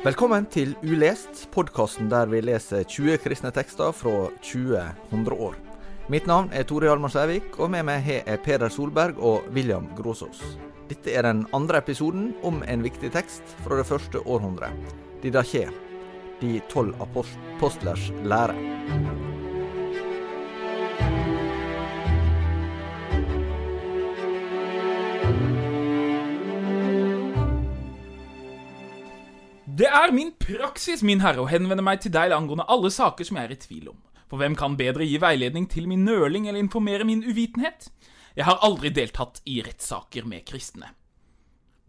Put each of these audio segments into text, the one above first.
Velkommen til Ulest, podkasten der vi leser 20 kristne tekster fra 20 100 år. Mitt navn er Tore Hjalmar Sævik, og med meg har jeg Peder Solberg og William Gråsås. Dette er den andre episoden om en viktig tekst fra det første århundret. «Didakje, de tolv apostlers lære. Det er min praksis, min herre, å henvende meg til deg angående alle saker som jeg er i tvil om. For hvem kan bedre gi veiledning til min nøling eller informere min uvitenhet? Jeg har aldri deltatt i rettssaker med kristne.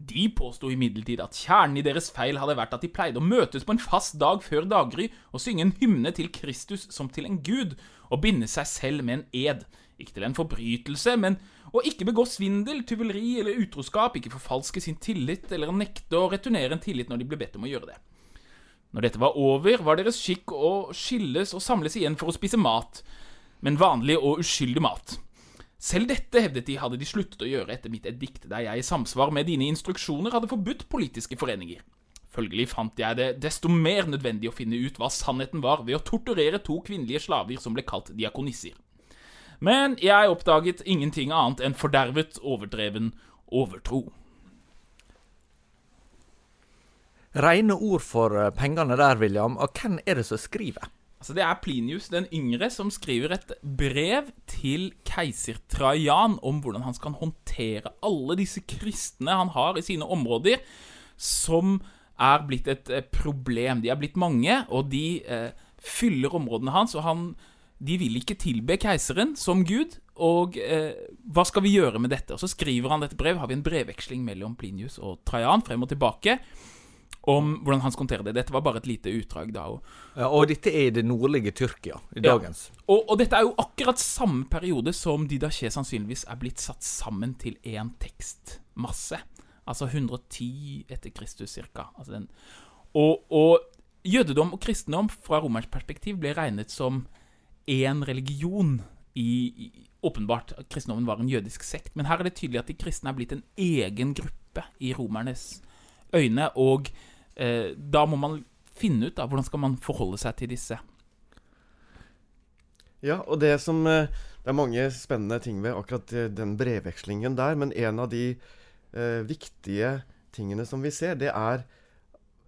De påsto imidlertid at kjernen i deres feil hadde vært at de pleide å møtes på en fast dag før daggry og synge en hymne til Kristus som til en gud, og binde seg selv med en ed, ikke til en forbrytelse, men å ikke begå svindel, tyveri eller utroskap, ikke forfalske sin tillit eller nekte å returnere en tillit når de ble bedt om å gjøre det. Når dette var over, var deres skikk å skilles og samles igjen for å spise mat, men vanlig og uskyldig mat. Selv dette, hevdet de, hadde de sluttet å gjøre etter mitt edikt, der jeg i samsvar med dine instruksjoner hadde forbudt politiske foreninger. Følgelig fant jeg det desto mer nødvendig å finne ut hva sannheten var ved å torturere to kvinnelige slaver som ble kalt diakonisser. Men jeg oppdaget ingenting annet enn fordervet, overdreven overtro. Reine ord for eh, pengene der, William. Og hvem er det som skriver? Altså Det er Plinius den yngre som skriver et brev til keiser Trajan om hvordan han skal håndtere alle disse kristne han har i sine områder, som er blitt et eh, problem. De er blitt mange, og de eh, fyller områdene hans. og han de vil ikke tilbe keiseren som gud, og eh, hva skal vi gjøre med dette? Og Så skriver han dette brevet, har vi en brevveksling mellom Plinius og Trajan frem og tilbake om hvordan han skal håndtere det. Dette var bare et lite utdrag da. Og, Ja, og dette er i det nordlige Tyrkia i dagens. og, og dette er jo akkurat samme periode som Didaché sannsynligvis er blitt satt sammen til én tekstmasse. Altså 110 etter Kristus ca. Altså den. og, og jødedom og kristendom fra romersk perspektiv ble regnet som én religion i, i Åpenbart kristendommen var en jødisk sekt, men her er det tydelig at de kristne er blitt en egen gruppe i romernes øyne, og eh, da må man finne ut da, hvordan skal man forholde seg til disse. Ja, og det som eh, Det er mange spennende ting ved akkurat eh, den brevvekslingen der, men en av de eh, viktige tingene som vi ser, det er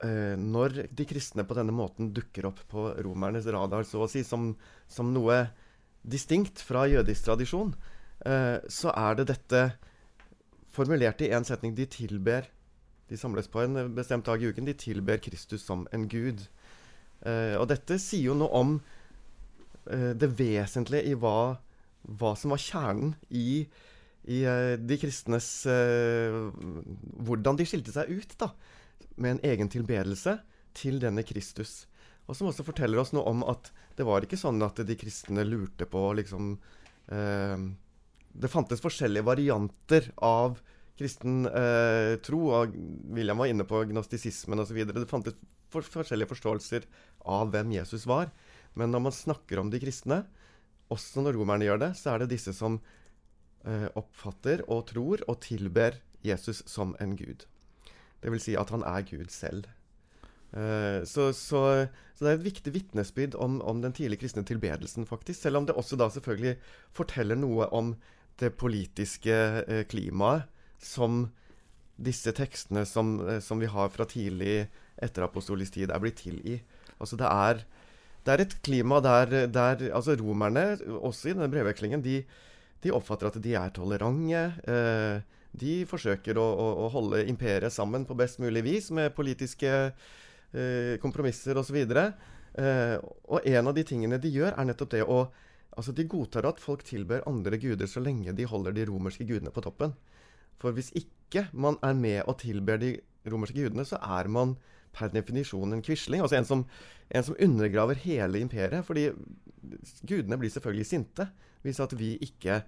når de kristne på denne måten dukker opp på romernes radar, så å si, som, som noe distinkt fra jødisk tradisjon, eh, så er det dette formulert i én setning. De tilber De samles på en bestemt dag i uken. De tilber Kristus som en gud. Eh, og dette sier jo noe om eh, det vesentlige i hva, hva som var kjernen i, i eh, de kristnes eh, Hvordan de skilte seg ut, da. Med en egen tilbedelse til denne Kristus. og som også forteller oss noe om at det var ikke sånn at de kristne lurte på liksom eh, Det fantes forskjellige varianter av kristen eh, tro. og William var inne på gnostisismen osv. Det fantes for forskjellige forståelser av hvem Jesus var. Men når man snakker om de kristne, også når romerne gjør det, så er det disse som eh, oppfatter og tror og tilber Jesus som en gud. Det vil si at han er Gud selv. Uh, så, så, så, det er et viktig vitnesbyrd om, om, den tidlige kristne tilbedelsen, faktisk. Selv om det også da selvfølgelig forteller noe om det politiske uh, klimaet som disse tekstene som, uh, som, vi har fra tidlig etterapostolisk tid, er blitt til i. Altså det er, det er et klima der, der altså romerne, også i denne brevvekslingen, de, de, oppfatter at de er tolerante. Uh, de forsøker å, å, å, holde imperiet sammen på best mulig vis med politiske eh, kompromisser osv. Eh, og en av de tingene de gjør, er nettopp det å Altså, de godtar at folk tilber andre guder så lenge de holder de romerske gudene på toppen. For hvis ikke man er med og tilber de romerske gudene, så er man per definisjon en quisling. Altså en som, en som undergraver hele imperiet. Fordi gudene blir selvfølgelig sinte hvis at vi ikke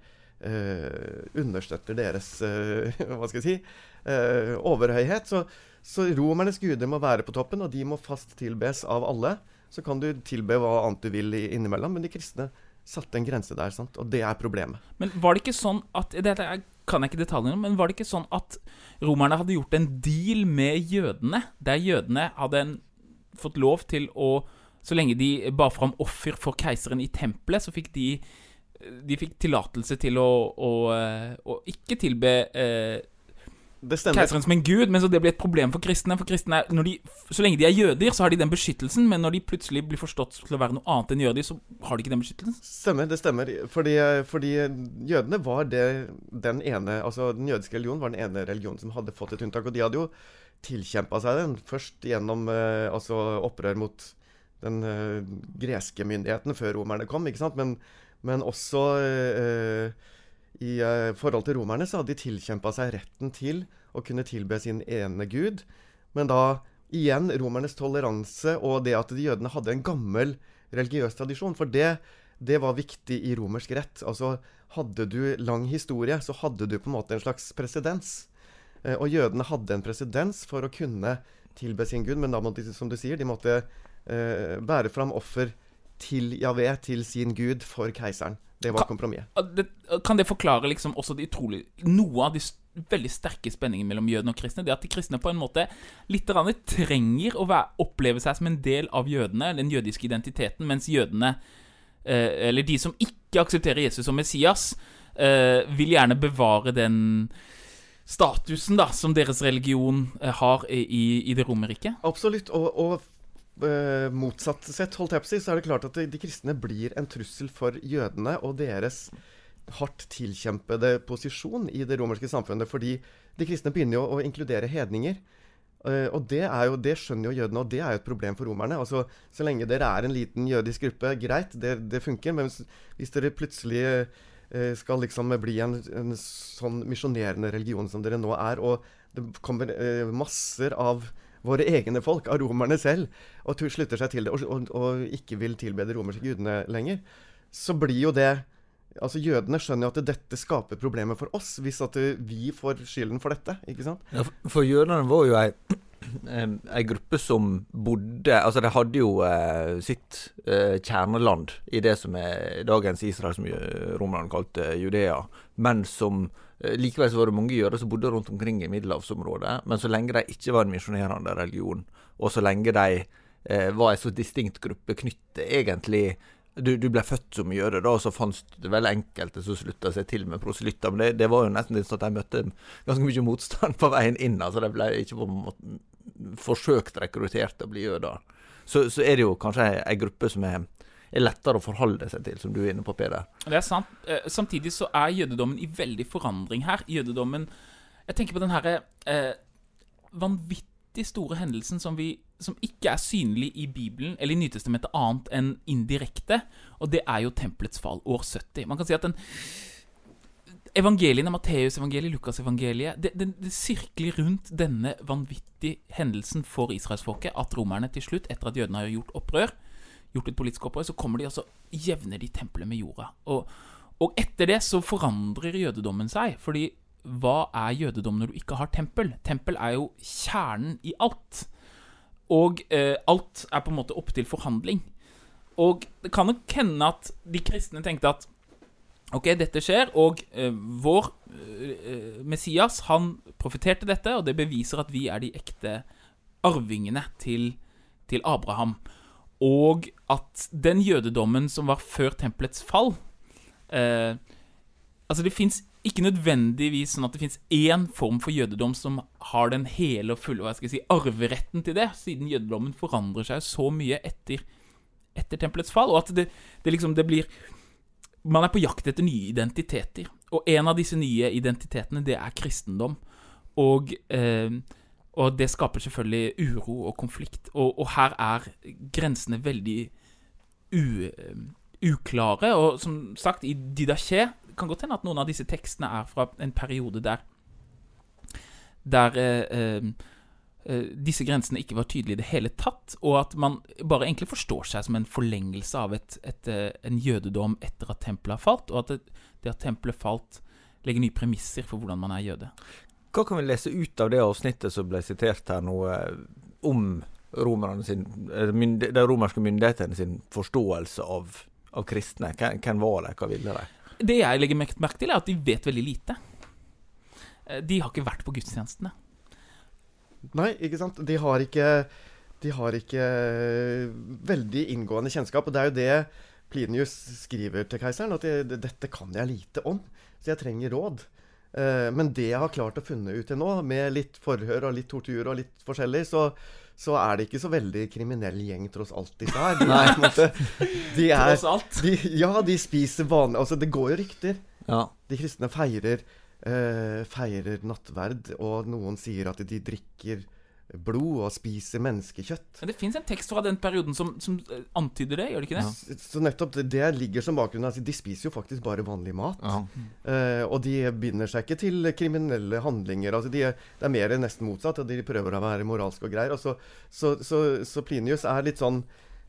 understøtter deres uh, hva skal jeg si, uh, overhøyhet. Så, så, romernes guder må være på toppen, og de må fast tilbes av alle. Så kan du tilbe hva annet du vil innimellom, men de kristne satte en grense der, sant? og det er problemet. Men var det ikke sånn at Dette kan jeg ikke detaljene men var det ikke sånn at romerne hadde gjort en deal med jødene, der jødene hadde en, fått lov til å Så lenge de bar fram offer for keiseren i tempelet, så fikk de de fikk tillatelse til å, å, eh, å, ikke tilbe eh, keiseren som en gud, men så det blir et problem for kristne. For kristne de, Så lenge de er jøder, så har de den beskyttelsen, men når de plutselig blir forstått til å være noe annet enn jøder, så har de ikke den beskyttelsen. Stemmer, det stemmer. Fordi, fordi jødene var det, den ene Altså den jødiske religionen var den ene religionen som hadde fått et unntak. Og de hadde jo tilkjempa seg den, først gjennom eh, altså opprør mot den greske myndigheten før romerne kom, ikke sant. Men men også eh, i eh, forhold til romerne så hadde de tilkjempa seg retten til å kunne tilbe sin ene gud. Men da igjen romernes toleranse og det at de jødene hadde en gammel religiøs tradisjon. For det, det var viktig i romersk rett. Altså hadde du lang historie, så hadde du på en måte en slags presedens. Eh, og jødene hadde en presedens for å kunne tilbe sin gud, men da måtte de, som du sier, de måtte eh, bære fram offer til Javé, til sin gud, for keiseren. Det var kompromisset. Kan det forklare liksom også de utrolig Noe av de veldig sterke spenningene mellom jødene og kristne? Det at de kristne på en måte litt trenger å være, oppleve seg som en del av jødene, den jødiske identiteten, mens jødene, eh, eller de som ikke aksepterer Jesus som Messias, eh, vil gjerne bevare den statusen da, som deres religion eh, har i, i det romerriket? Absolutt. og, og eh, motsatt sett, holdt jeg på å si, så er det klart at de, de kristne blir en trussel for jødene og deres hardt tilkjempede posisjon i det romerske samfunnet. Fordi de kristne begynner jo å inkludere hedninger. Uh, og det, jo, det, skjønner jo jødene, og det er jo et problem for romerne. Altså, Så lenge dere er en liten jødisk gruppe, greit, det, det funker. Men hvis, hvis dere plutselig uh, skal liksom bli en, en sånn misjonerende religion som dere nå er, og det kommer uh, masser av våre egne folk, av romerne selv, og slutter seg til det og, og, og ikke vil tilbe de romerske gudene lenger, så blir jo det Altså Jødene skjønner jo at dette skaper problemer for oss, hvis at vi får skylden for dette. ikke sant? Ja, for jødene var jo ei, ei gruppe som bodde Altså De hadde jo eh, sitt eh, kjerneland i det som er dagens Israel, som romerne kalte Judea, men som Eh, likevel så var det mange jøder som bodde rundt omkring i middelhavsområdet. Men så lenge de ikke var en misjonerende religion, og så lenge de eh, var en så distinkt gruppe knyttet egentlig du, du, ble født som jøde, da, og så fantes det vel enkelte som slutta seg til med proselytter. Men det, det, var jo nesten sånn at de møtte ganske mye motstand på veien inn. altså De ble ikke på en måte forsøkt rekruttert til å bli jøder. Så, så er det jo kanskje ei, gruppe som er er lettere å forholde seg til, som du er inne på, Peder. Det er sant. Eh, samtidig så er jødedommen i veldig forandring her. Jødedommen Jeg tenker på den herre eh, vanvittig store hendelsen som, vi, som ikke er synlig i Bibelen eller i Nytestamentet annet enn indirekte, og det er jo tempelets fall, år 70. Man kan si at den evangeliene, Matteusevangeliet, Lukasevangeliet, det, det, det sirkler rundt denne vanvittige hendelsen for israelsfolket. At romerne til slutt, etter at jødene har gjort opprør, gjort et politisk opprør, så kommer de altså jevner de tempelet med jorda. Og, og etter det så forandrer jødedommen seg. fordi hva er jødedom når du ikke har tempel? Tempel er jo kjernen i alt. Og eh, alt er på en måte opp til forhandling. Og det kan nok hende at de kristne tenkte at Ok, dette skjer, og eh, vår eh, Messias han profeterte dette, og det beviser at vi er de ekte arvingene til, til Abraham. Og at den jødedommen som var før tempelets fall eh, Altså, det fins ikke nødvendigvis sånn at det fins én form for jødedom som har den hele og fulle hva skal jeg si, arveretten til det, siden jødedommen forandrer seg så mye etter, etter tempelets fall, og at det, det liksom det blir Man er på jakt etter nye identiteter, og en av disse nye identitetene, det er kristendom. Og, eh, og det skaper selvfølgelig uro og konflikt, og, og her er grensene veldig u, uklare, og som sagt, i Didaché kan godt hende at noen av disse tekstene er fra en periode der Der eh, eh, disse grensene ikke var tydelige i det hele tatt, og at man bare egentlig forstår seg som en forlengelse av et, et, eh, en jødedom etter at tempelet har falt, og at det, det at tempelet falt, legger nye premisser for hvordan man er jøde. Hva kan vi lese ut av det avsnittet som ble sitert her nå, om sin, de romerske myndighetene sin forståelse av, av kristne? Hvem var de, hva ville de? Det jeg legger merke til, er at de vet veldig lite. Eh, de har ikke vært på gudstjenestene. Nei, ikke sant. De har ikke, de har ikke veldig inngående kjennskap. Og det er jo det Plinius skriver til keiseren, at de, dette kan jeg lite om. Så jeg trenger råd. Eh, men det jeg har klart å funne ut til nå, med litt forhør og litt tortur og litt forskjellig, så så er det ikke så veldig kriminell gjeng, tross alt, disse her. De Nei. måte, de er, tross alt? De, ja, de spiser vanlig Altså, det går jo rykter. Ja. De kristne feirer, eh, feirer nattverd, og noen sier at de drikker blod og spiser menneskekjøtt. Men Det fins en tekst fra den perioden som, som, eh, antyder det, gjør det ikke det? Ja. Så nettopp det ligger som bakgrunn. Altså, de spiser jo faktisk bare vanlig mat. Ja. Eh, og de binder seg ikke til kriminelle handlinger. Altså, de, det er mer nesten motsatt. De prøver å være moralske og greier. Og så, så, så, så Plinius er litt sånn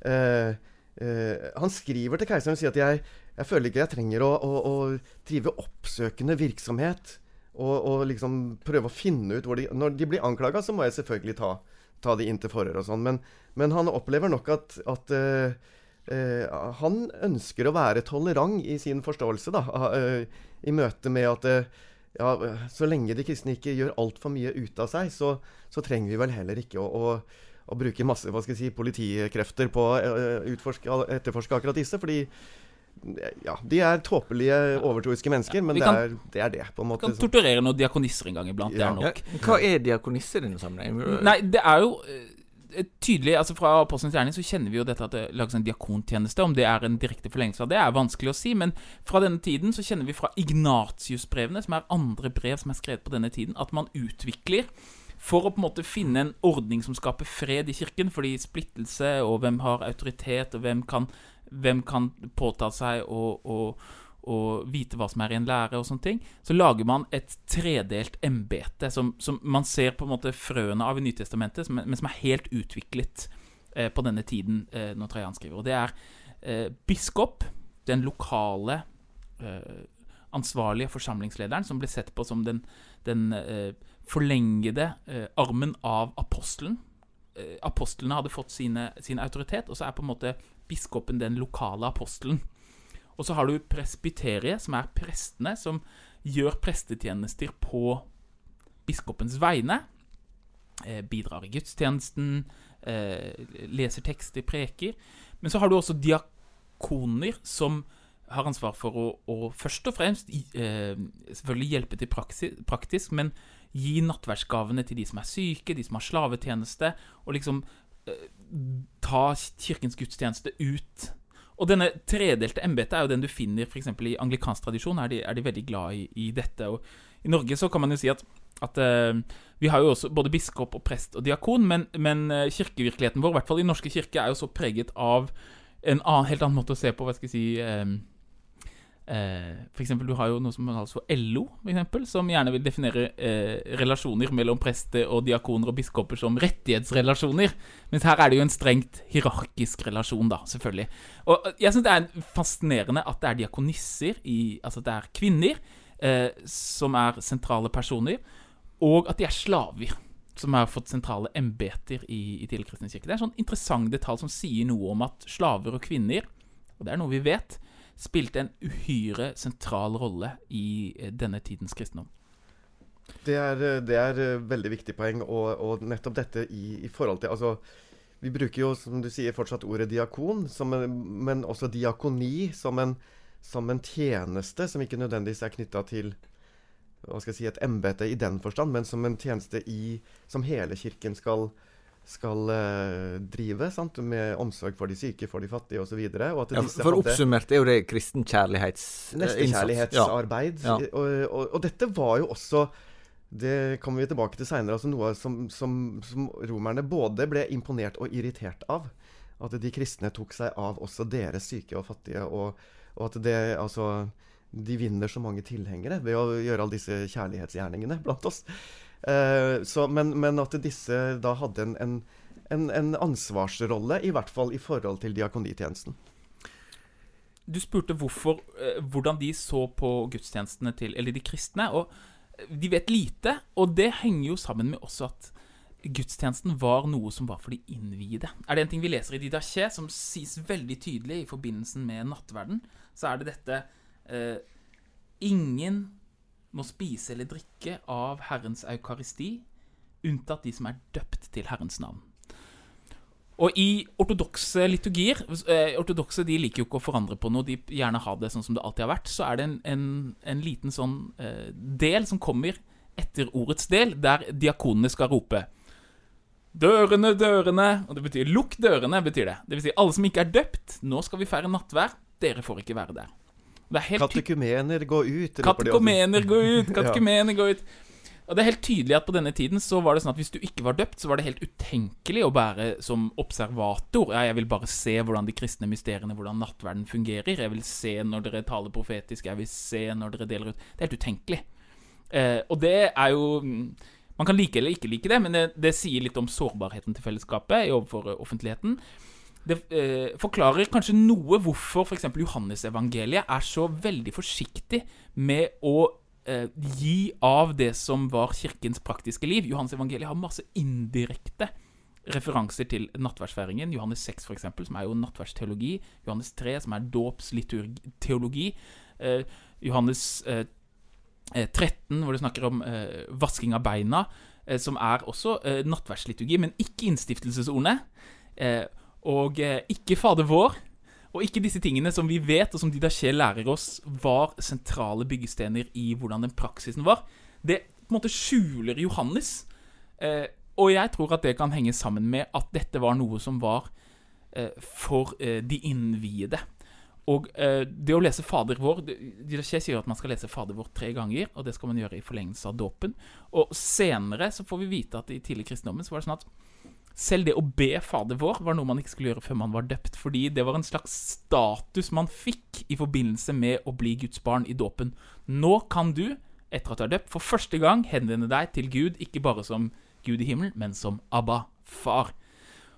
eh, uh, Han skriver til keiseren og sier at jeg, jeg føler ikke jeg trenger å, å, å drive oppsøkende virksomhet og, og, liksom prøve å finne ut hvor de Når de blir anklaga, så må jeg selvfølgelig ta, ta de inn til forhør og sånn, men, men, han opplever nok at, at uh, uh, han ønsker å være tolerant i sin forståelse, da, uh, i møte med at ja, så lenge de kristne ikke gjør altfor mye ut av seg, så, så, trenger vi vel heller ikke å, å, å bruke masse hva skal jeg si, politikrefter på å etterforske akkurat disse. fordi ja, de er tåpelige, overtroiske mennesker, men kan, det, er, det, er, det på en måte. Vi kan torturere noen diakonisser en gang iblant. Ja. Det er nok. Ja, hva er diakonisser i denne sammenheng? Nei, det er jo eh, tydelig altså Fra Apostelens gjerning så kjenner vi jo dette at det lages en diakontjeneste. Om det er en direkte forlengelse av det, er vanskelig å si. Men fra denne tiden så kjenner vi fra Ignatius-brevene, som er andre brev som er skrevet på denne tiden, at man utvikler for å på en måte finne en ordning som skaper fred i kirken. Fordi splittelse og hvem har autoritet, og hvem kan hvem kan påta seg å, å, å, vite hva som er i en lære, og sånne ting, så lager man et tredelt embete som, som, man ser på en måte frøene av i Nytestamentet, men, som er helt utviklet eh, på denne tiden eh, når Trajan skriver. Og det er eh, biskop, den lokale eh, ansvarlige forsamlingslederen, som ble sett på som den, den eh, forlengede eh, armen av apostelen apostlene hadde fått sine, sin autoritet, og så er på en måte biskopen den lokale apostelen. Og så har du presbyteriet, som er prestene, som gjør prestetjenester på biskopens vegne. Eh, bidrar i gudstjenesten, eh, leser tekster, preker. Men så har du også diakoner, som har ansvar for å, å først og fremst eh, selvfølgelig hjelpe til praksis, praktisk, men gi nattverdsgavene til de som er syke, de som har slavetjeneste, og liksom Eh, ta kirkens gudstjeneste ut. Og denne tredelte embetet er jo den du finner f.eks. i anglikansk tradisjon. Er de, er de veldig glad i, i, dette. Og I Norge så kan man jo si at, at eh, vi har jo også både biskop og prest og diakon, men, men uh, kirkevirkeligheten vår, i hvert fall i norske kirke, er jo så preget av en annen, helt annen måte å se på hva skal jeg si Eh, for eksempel, Du har jo noe som kalles for LO, for eksempel, som gjerne vil definere eh, relasjoner mellom prester og diakoner og biskoper som rettighetsrelasjoner. Mens her er det jo en strengt hierarkisk relasjon, da, selvfølgelig. Og jeg syns det er fascinerende at det er diakonisser, i, altså det er kvinner, eh, som er sentrale personer, og at de er slaver. Som har fått sentrale embeter i, i tidlig kristne kirke. Det er en sånn interessant detalj som sier noe om at slaver og kvinner, og det er noe vi vet, spilte en uhyre sentral rolle i eh, denne tidens kristendom. Det er, eh, det er eh, veldig viktig poeng, og, og nettopp dette i, i, forhold til Altså, vi bruker jo, som du sier, fortsatt ordet diakon, en, men også diakoni som en, som en, tjeneste som ikke nødvendigvis er knytta til hva skal jeg si, et embete i den forstand, men som en tjeneste i, som hele kirken skal, skal uh, drive, sant? med omsorg for de syke, for de fattige osv. Ja, for oppsummert er jo det kristen kjærlighets... Nestekjærlighetsarbeid. Ja. Ja. Og, og, og, dette var jo også det kommer vi tilbake til seinere. Altså noe som, som, som, romerne både ble imponert og irritert av. At de kristne tok seg av også deres syke og fattige. Og, og at det altså De vinner så mange tilhengere ved å gjøre alle disse kjærlighetsgjerningene blant oss. Uh, så, men, men, at disse da hadde en, en, en, en, ansvarsrolle, i hvert fall i forhold til diakonitjenesten. Du spurte hvorfor, uh, hvordan de så på gudstjenestene til eller de kristne. og De vet lite, og det henger jo sammen med også at gudstjenesten var noe som var for de innviede. Er det en ting vi leser i Didaché, som sies veldig tydelig i forbindelsen med nattverden, så er det dette eh, Ingen må spise eller drikke av Herrens eukaristi, unntatt de som er døpt til Herrens navn. Og i ortodokse liturgier eh, Ortodokse de liker jo ikke å forandre på noe, de gjerne har det sånn som det alltid har vært. Så er det en, en, en liten sånn eh, del som kommer etter ordets del, der diakonene skal rope Dørene, dørene Og det betyr 'lukk dørene', betyr det. Det vil si alle som ikke er døpt. Nå skal vi feire nattvær. Dere får ikke være der. Katekumener gå ut. Katekumener gå ut! Katekumener gå ut. Og det er helt tydelig at På denne tiden så var det sånn at hvis du ikke var døpt, så var det helt utenkelig å bære som observator. Ja, jeg vil bare se hvordan de kristne mysteriene, hvordan nattverden fungerer. Jeg vil se når dere taler profetisk. Jeg vil se når dere deler ut. Det er helt utenkelig. Eh, og det er jo Man kan like eller ikke like det, men det, det sier litt om sårbarheten til fellesskapet overfor offentligheten det eh, forklarer kanskje noe hvorfor f.eks. Johannesevangeliet er så veldig forsiktig med å eh, gi av det som var kirkens praktiske liv. Johannesevangeliet har masse indirekte referanser til nattverdsfeiringen. Johannes 6, f.eks., som er jo nattverdsteologi. Johannes 3, som er dåpsliturgteologi. Eh, Johannes 13, eh, hvor det snakker om eh, vasking av beina, eh, som er også nattverdsliturgi, men ikke innstiftelsesordene. Eh, og eh, ikke Fader vår. Og ikke disse tingene som vi vet, og som Didaché lærer oss, var sentrale byggestener i hvordan den praksisen var. Det på en måte skjuler Johannes. Eh, og jeg tror at det kan henge sammen med at dette var noe som var eh, for eh, de innviede. Og eh, det å lese Fader vår Didaché sier at man skal lese Fader vår tre ganger, og det skal man gjøre i forlengelse av dåpen. Og senere så får vi vite at i tidlig kristendommen så var det sånn at selv det å be Fader vår var noe man ikke skulle gjøre før man var døpt, fordi det var en slags status man fikk i forbindelse med å bli Guds barn i dåpen. Nå kan du, etter at du er døpt, for første gang henvende deg til Gud, ikke bare som Gud i himmelen, men som Abba, far.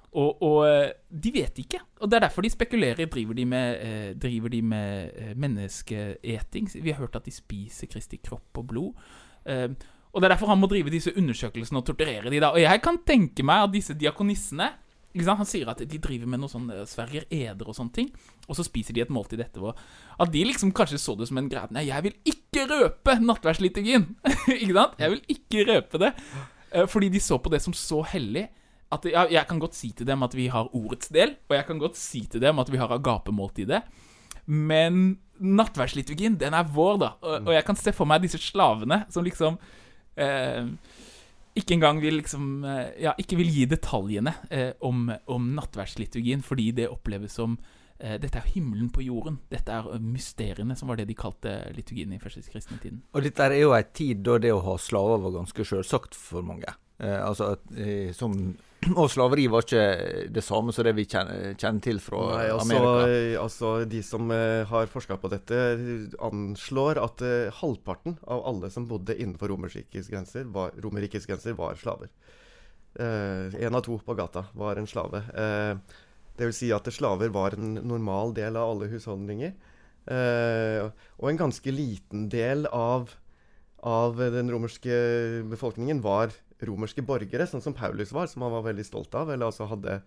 Og, og, eh, de vet ikke. Og det er derfor de spekulerer. Driver de med, eh, driver de med eh, menneskeeting? Vi har hørt at de spiser Kristi kropp og blod. Og det er derfor han må drive disse undersøkelsene og torturere de da. Og jeg kan tenke meg at disse diakonissene Han sier at de driver med noe sånn eh, sverger eder og sånne ting, og så spiser de et måltid etterpå. At de liksom kanskje så det som en greie Nei, jeg vil ikke røpe nattverdsliturgien! ikke sant? Jeg vil ikke røpe det. Eh, fordi de så på det som så hellig. At jeg, jeg kan godt si til dem at vi har ordets del, og jeg kan godt si til dem at vi har agapemåltidet. Men nattverdsliturgien, den er vår, da. Og, og jeg kan se for meg disse slavene som liksom ikke engang vil liksom eh, Ja, ikke vil gi detaljene eh, om, om nattverdsliturgien, fordi det oppleves som eh, dette er himmelen på jorden. Dette er eh, mysteriene, som var det de kalte liturgien i første kristne tiden. Og dette er jo ei tid da det å ha slaver var ganske selvsagt for mange. Eh, altså, som Og slaveri var ikke det samme som det vi kjenner, kjenner til fra Nei, altså, Amerika. altså De som eh, har forska på dette, anslår at uh, halvparten av alle som bodde innenfor Romerrikets grenser, grenser, var slaver. Én av to på gata var en slave. Uh, det vil si at slaver var en normal del av alle husholdninger. Uh, og en ganske liten del av, av den romerske befolkningen var romerske borgere, sånn som Paulus var, som han var veldig stolt av, eller altså hadde,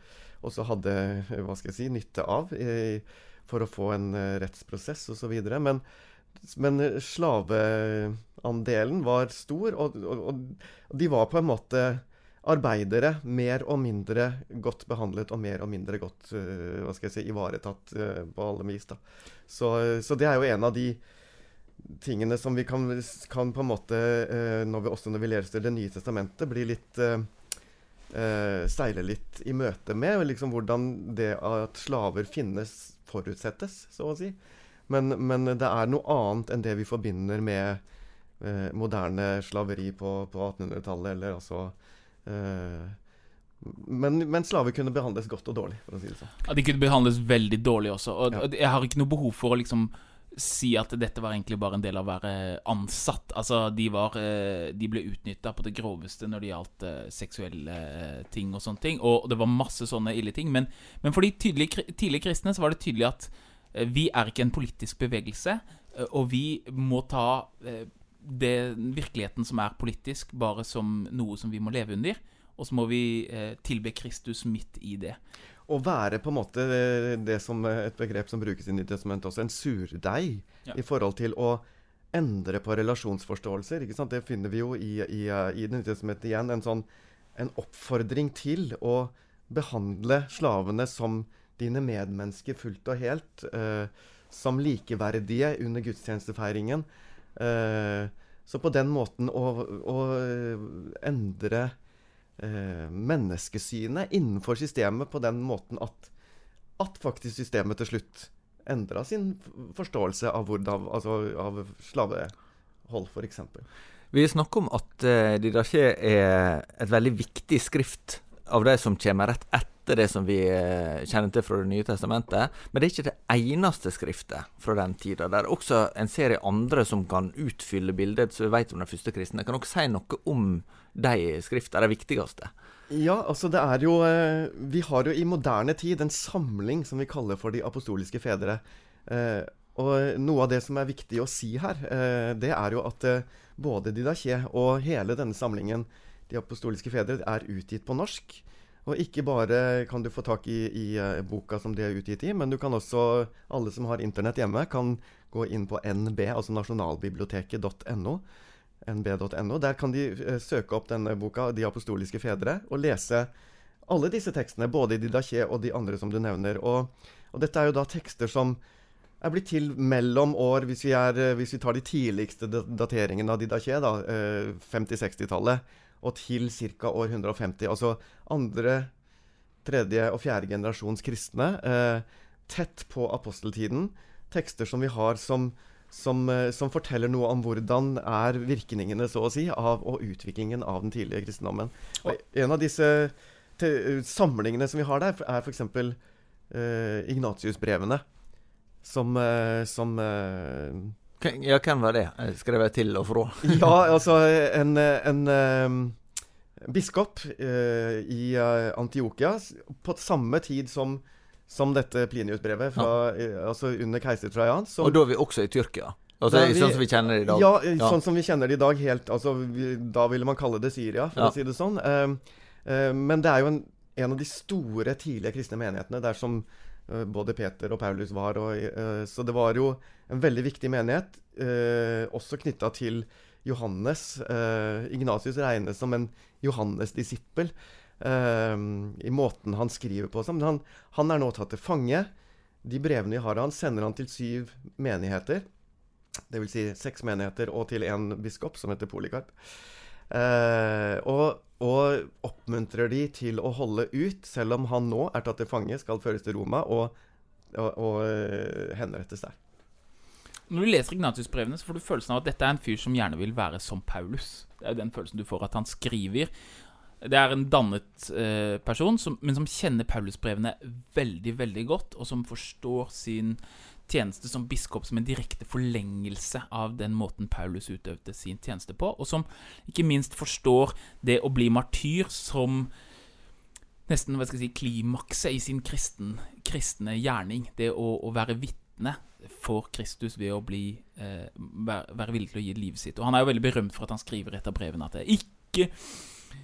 også hadde hva skal jeg si, nytte av i, for å få en uh, rettsprosess osv. Men, men slaveandelen var stor, og, og, og de var på en måte arbeidere mer og mindre godt behandlet og mer og mindre godt uh, hva skal jeg si, ivaretatt uh, på alle vis. da. Så, så, det er jo en av de tingene som vi kan, kan på en måte, uh, når vi, også når vi leser Det nye testamentet, bli litt Steile litt i møte med. liksom Hvordan det at slaver finnes, forutsettes, så å si. Men, men det er noe annet enn det vi forbinder med moderne slaveri på, på 1800-tallet, eller altså Eh, men, men, slaver kunne behandles godt og dårlig, for å si det sånn. Ja, De kunne behandles veldig dårlig også. Og, ja. jeg har ikke noe behov for å liksom si at dette var egentlig bare en del av å være ansatt. Altså, de, var, eh, de ble utnytta på det groveste når det gjaldt uh, seksuelle ting og sånne ting. Og det var masse sånne ille ting. Men, men for de tydelige, tidlige kristne så var det tydelig at vi er ikke en politisk bevegelse, og vi må ta det, virkeligheten som er politisk, bare som noe som vi må leve under. Og så må vi eh, tilbe Kristus midt i det. Å være på en måte det som et begrep som brukes i Nytestamentet også, en surdeig ja. i forhold til å endre på relasjonsforståelser. ikke sant? Det finner vi jo i, i, i Nytestamentet igjen. En sånn en oppfordring til å behandle slavene som dine medmennesker fullt og helt. Eh, som likeverdige under gudstjenestefeiringen. Eh, så på den måten å, å endre eh, menneskesynet innenfor systemet på den måten at, at faktisk systemet til slutt endra sin forståelse av, hvordan, altså, av slavehold, f.eks. Vi snakker om at uh, Didaché er et veldig viktig skrift av de som kommer rett etter etter det som vi eh, kjenner til fra Det nye testamentet. Men det er ikke det eneste skriftet fra den tida. Det er også en serie andre som kan utfylle bildet så vi vet om den første kristne. Kan dere si noe om de skriftene, de viktigste? Ja, altså det er jo eh, Vi har jo i moderne tid en samling som vi kaller for De apostoliske fedre. Eh, og noe av det som er viktig å si her, det er jo at både Didache og hele denne samlingen, De apostoliske fedre, er utgitt på norsk. Og ikke bare kan du få tak i, i uh, boka som de er utgitt i, men du kan også, alle som har internett hjemme, kan gå inn på nb, altså nasjonalbiblioteket.no. nb.no. Der kan de uh, søke opp denne boka, 'De apostoliske fedre', og lese alle disse tekstene, både i Didaché og de andre som du nevner. Og, og, dette er jo da tekster som er blitt til mellom år, hvis vi, er, eh, hvis vi tar de tidligste dateringene av Didaché, da, uh, 50-60-tallet og til ca. år 150. Altså andre, tredje og fjerde generasjons kristne. Eh, tett på aposteltiden. Tekster som vi har som, som, eh, som, forteller noe om hvordan er virkningene så å si, av og utviklingen av den tidlige kristendommen. Og en av disse samlingene som vi har der, er f.eks. Eh, Ignatius-brevene. Som, eh, som eh, ja, hvem var det? Skrev jeg til og fra? ja, altså en, en um, biskop uh, i uh, Antiokia på samme tid som, som dette Plinius-brevet, ja. altså under keiser Trajan. Som, og da er vi også i Tyrkia? Altså, vi, sånn som vi kjenner det i dag? Ja, ja, sånn som vi kjenner det i dag. Helt, altså, vi, da ville man kalle det Syria, for ja. å si det sånn. Uh, men det er jo en, en, av de store tidlige kristne menighetene der som uh, både Peter og Paulus var. Og, uh, så det var jo en veldig viktig menighet, eh, også knytta til Johannes. Eh, Ignatius regnes som en Johannes-disippel i måten han skriver på. Men han, han, er nå tatt til fange. De brevene vi har av han, sender han til syv menigheter. Dvs. Si seks menigheter og til en biskop som heter Polikarp. og og oppmuntrer de til å holde ut, selv om han nå er tatt til fange, skal føres til Roma og, og, og uh, henrettes der. Når du leser Ignatius-brevene, så får du følelsen av at dette er en fyr som gjerne vil være som Paulus. Det er jo den følelsen du får, at han skriver Det er en dannet eh, person, som, men som kjenner Paulusbrevene veldig, veldig godt, og som forstår sin tjeneste som biskop som en direkte forlengelse av den måten Paulus utøvde sin tjeneste på, og som ikke minst forstår det å bli martyr som nesten hva skal jeg si, klimakset i sin kristen, kristne gjerning. Det å, å være vitne for Kristus ved å bli, eh, være, villig til å gi livet sitt. Og Han er jo veldig berømt for at han skriver et av brevene at ikke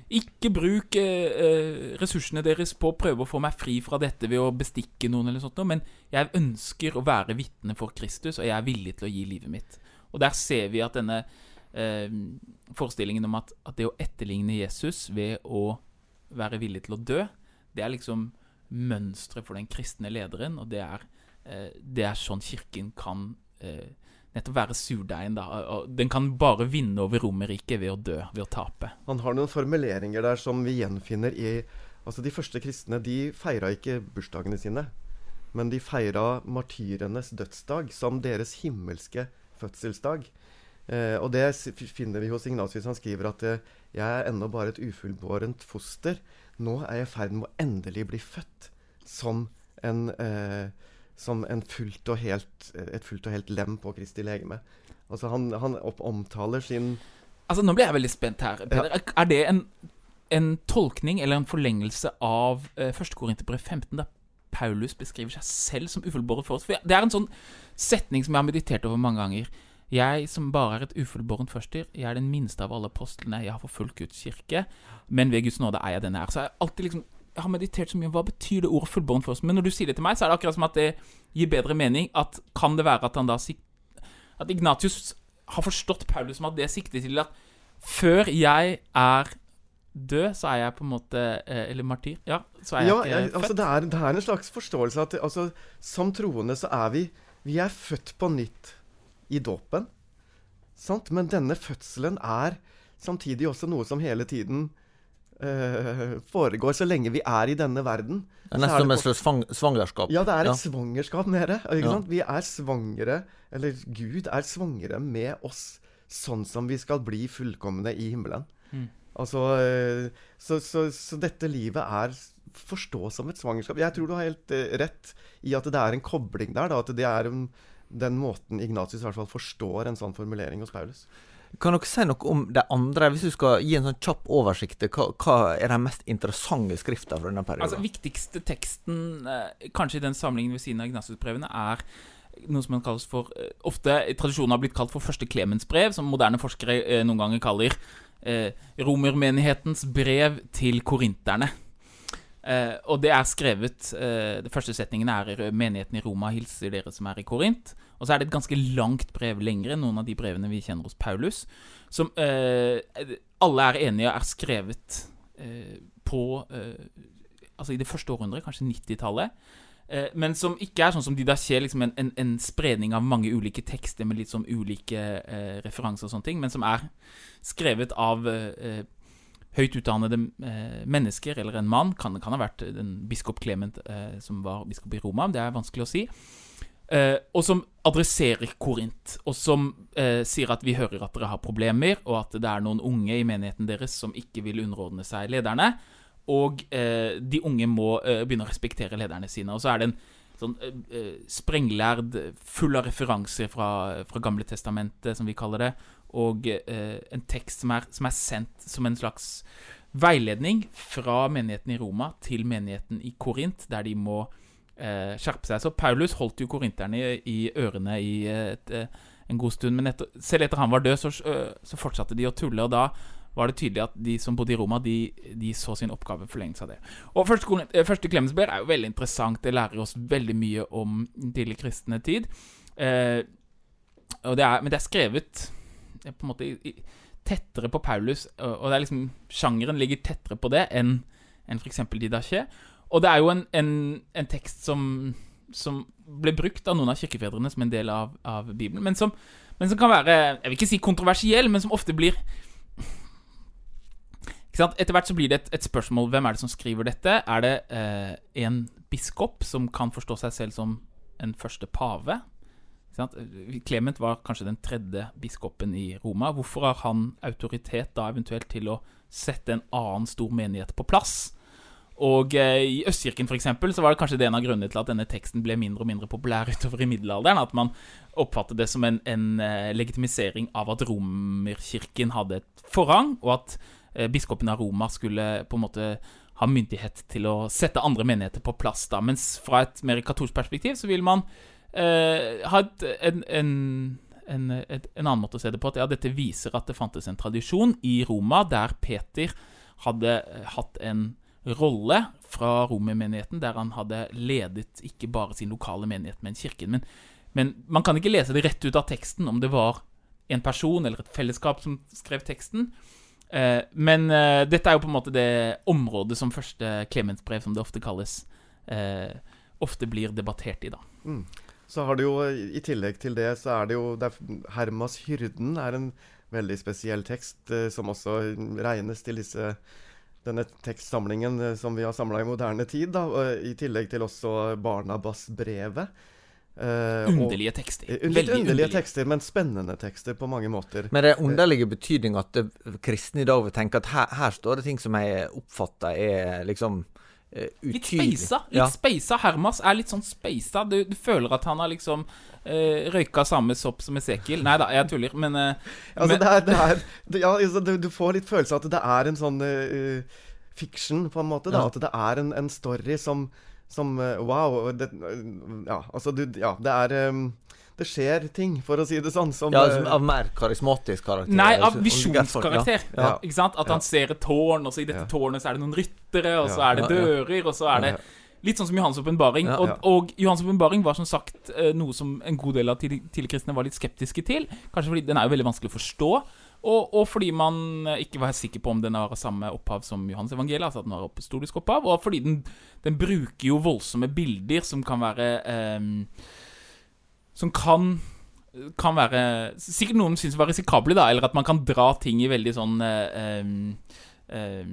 ikke bruk eh, ressursene deres på å prøve å få meg fri fra dette ved å bestikke noen, eller sånt, men jeg ønsker å være vitne for Kristus, og jeg er villig til å gi livet mitt. Og Der ser vi at denne eh, forestillingen om at, at, det å etterligne Jesus ved å være villig til å dø, det er liksom mønsteret for den kristne lederen, og det er, eh, det er sånn Kirken kan eh, nettopp være surdeigen, den kan bare vinne over Romerriket ved å dø, ved å tape. Han har noen formuleringer der som vi gjenfinner i Altså, de første kristne, de feira ikke bursdagene sine. Men de feira martyrenes dødsdag som deres himmelske fødselsdag. Eh, og det finner vi hos Ignatius. Han skriver at eh, 'jeg er ennå bare et ufullbårent foster'. Nå er jeg i ferd med å endelig bli født som en eh, som fullt helt, et fullt og helt lem på Kristi legeme. Altså han, han omtaler sin Altså Nå blir jeg veldig spent her. Peder. Ja. Er det en, en, tolkning eller en forlengelse av uh, 1. Korinterbrev 15, da Paulus beskriver seg selv som ufullbåret for oss? For det er en sånn setning som jeg har meditert over mange ganger. Jeg som bare er et ufullbårent førstyr, jeg er den minste av alle apostlene. Jeg har forfulgt Guds kirke, men ved Guds nåde er jeg den jeg er. Så jeg har alltid liksom jeg har meditert så mye. Hva betyr det ordet fullbåren for oss? Men når du sier det til meg, så er det akkurat som at det gir bedre mening. At Kan det være at han da At Ignatius har forstått Paulus som at det sikter til at før jeg er død, så er jeg på en måte eh, Eller martyr. Ja, så er jeg ja, ikke jeg, altså, det, er, det, er, en slags forståelse at altså, som troende så er vi Vi er født på nytt i dåpen. Sant? Men denne fødselen er samtidig også noe som hele tiden uh, foregår så lenge vi er i denne verden. Det er nesten som et slags svangerskap. Ja, det er et ja. svangerskap nede. Ja. Vi er svangere, eller Gud er svangere med oss, sånn som vi skal bli fullkomne i himmelen. Mm. Altså, uh, så, så, så, dette livet er forstå som et svangerskap. Jeg tror du har helt uh, rett i at det er en kobling der. Da, at det er en den måten Ignatius i hvert fall forstår en sånn formulering hos Paulus. Kan dere si noe om de andre, hvis du skal gi en sånn kjapp oversikt? Hva, hva er de mest interessante skriftene fra denne perioden? Altså, Viktigste teksten, eh, kanskje i den samlingen ved siden av Ignatius-brevene, er noe som kalles for eh, Ofte tradisjonen har blitt kalt for første Klemens-brev, som moderne forskere eh, noen ganger kaller eh, romermenighetens brev til korinterne. Eh, og det er skrevet eh, De første setningen er 'Menigheten i Roma hilser dere som er i Korint'. Og så er det et ganske langt brev, lengre enn noen av de brevene vi kjenner hos Paulus, som eh, alle er enige er skrevet eh, på eh, Altså i det første århundret, kanskje 90-tallet. Eh, men som ikke er sånn som Didaché, liksom en, en, en, spredning av mange ulike tekster med litt sånn ulike eh, referanser og sånne ting, men som er skrevet av eh, høyt utdannede mennesker, eller en mann. Kan, kan ha vært den biskop Clement som var biskop i Roma, det er vanskelig å si. Uh, og som adresserer Korint, og som eh, sier at vi hører at dere har problemer, og at det er noen unge i menigheten deres som ikke vil underordne seg lederne. Og eh, de unge må begynne å respektere lederne sine. Og så er det en sånn sprenglærd, full av referanser fra, fra Gamle Testamentet, som vi kaller det, og en tekst som er, som er sendt som en slags veiledning fra menigheten i Roma til menigheten i Korint, der de må eh, skjerpe seg. Så Paulus holdt jo korinterne i, i ørene i et, eh, en god stund. Men etter, selv etter han var død, så, så, fortsatte de å tulle. Og da var det tydelig at de som bodde i Roma, de, de så sin oppgave forlengelse av det. Og Første, eh, første Klemensberg er jo veldig interessant. Det lærer oss veldig mye om tidlig kristne tid. Eh, det er, men det er skrevet eh, på en måte tettere på Paulus, og, og liksom sjangeren ligger tettere på det enn en f.eks. Didaché. Og det er jo en, en, en tekst som, som, ble brukt av noen av kirkefedrene som en del av, av Bibelen, men som, men som, kan være Jeg vil ikke si kontroversiell, men som ofte blir Etter hvert så blir det et, et, spørsmål hvem er det som skriver dette. Er det eh, en biskop som kan forstå seg selv som en første pave? Clement var kanskje den tredje biskopen i Roma. Hvorfor har han autoritet da eventuelt til å sette en annen stor menighet på plass? Og eh, I Østkirken for eksempel, så var det kanskje det en av grunnene til at denne teksten ble mindre og mindre populær utover i middelalderen. At man oppfattet det som en, en eh, legitimisering av at romerkirken hadde et forrang, og at eh, biskopen av Roma skulle på en måte ha myndighet til å sette andre menigheter på plass. da, Mens fra et mer katolsk perspektiv så vil man eh, ha et, en, en en, en, annen måte å se det på. At ja, dette viser at det fantes en tradisjon i Roma der Peter hadde hatt en rolle fra romermenigheten, der han hadde ledet ikke bare sin lokale menighet, men kirken. Men, men, man kan ikke lese det rett ut av teksten om det var en person eller et fellesskap som skrev teksten. Eh, men eh, dette er jo på en måte det området som første Clemens-brev, som det ofte kalles, eh, ofte blir debattert i. da. Mm. Så har det jo, I tillegg til det, så er det jo det er, Hermas hyrden er en veldig spesiell tekst, eh, som også regnes til disse denne tekstsamlingen eh, som vi har samla i moderne tid. Da, I tillegg til også Barnabas-brevet. Uh, underlige tekster. Uh, litt underlige, underlige, tekster, men spennende tekster på mange måter. Men det er underlige betydning at kristne i dag vil tenke at her, her, står det ting som jeg oppfatter er liksom utydelig. Litt speisa. Litt ja. speisa. Hermas er litt sånn speisa. Du, du føler at han har liksom uh, røyka samme sopp som Esekiel. Nei da, jeg tuller, men, uh, altså, men det er, det er, ja, altså, du, du, får litt følelse av at det er en sånn uh, fiction, på en måte. Da. Ja. At det er en, en story som, som Wow. Det, ja, altså du Ja, det er um, det skjer ting, for å si det sånn. Som, ja, som Av mer karismatisk karakter? Nei, av visjonskarakter. Ja. Ikke sant? At han ser et tårn, og så i dette tårnet så er det noen ryttere, og så er det dører, og så er det Litt sånn som Johans åpenbaring. Ja, ja. Og, og Johans åpenbaring var som sagt eh, noe som en god del av tidligere kristne var litt skeptiske til. Kanskje fordi den er jo veldig vanskelig å forstå. Og, og, fordi man eh, ikke var sikker på om den har samme opphav som Johans evangeliet. Altså at den har apostolisk opphav. Og fordi den, den bruker jo voldsomme bilder som kan være eh, Som kan kan være Sikkert noen syns var risikable, da. Eller at man kan dra ting i veldig sånn eh, eh,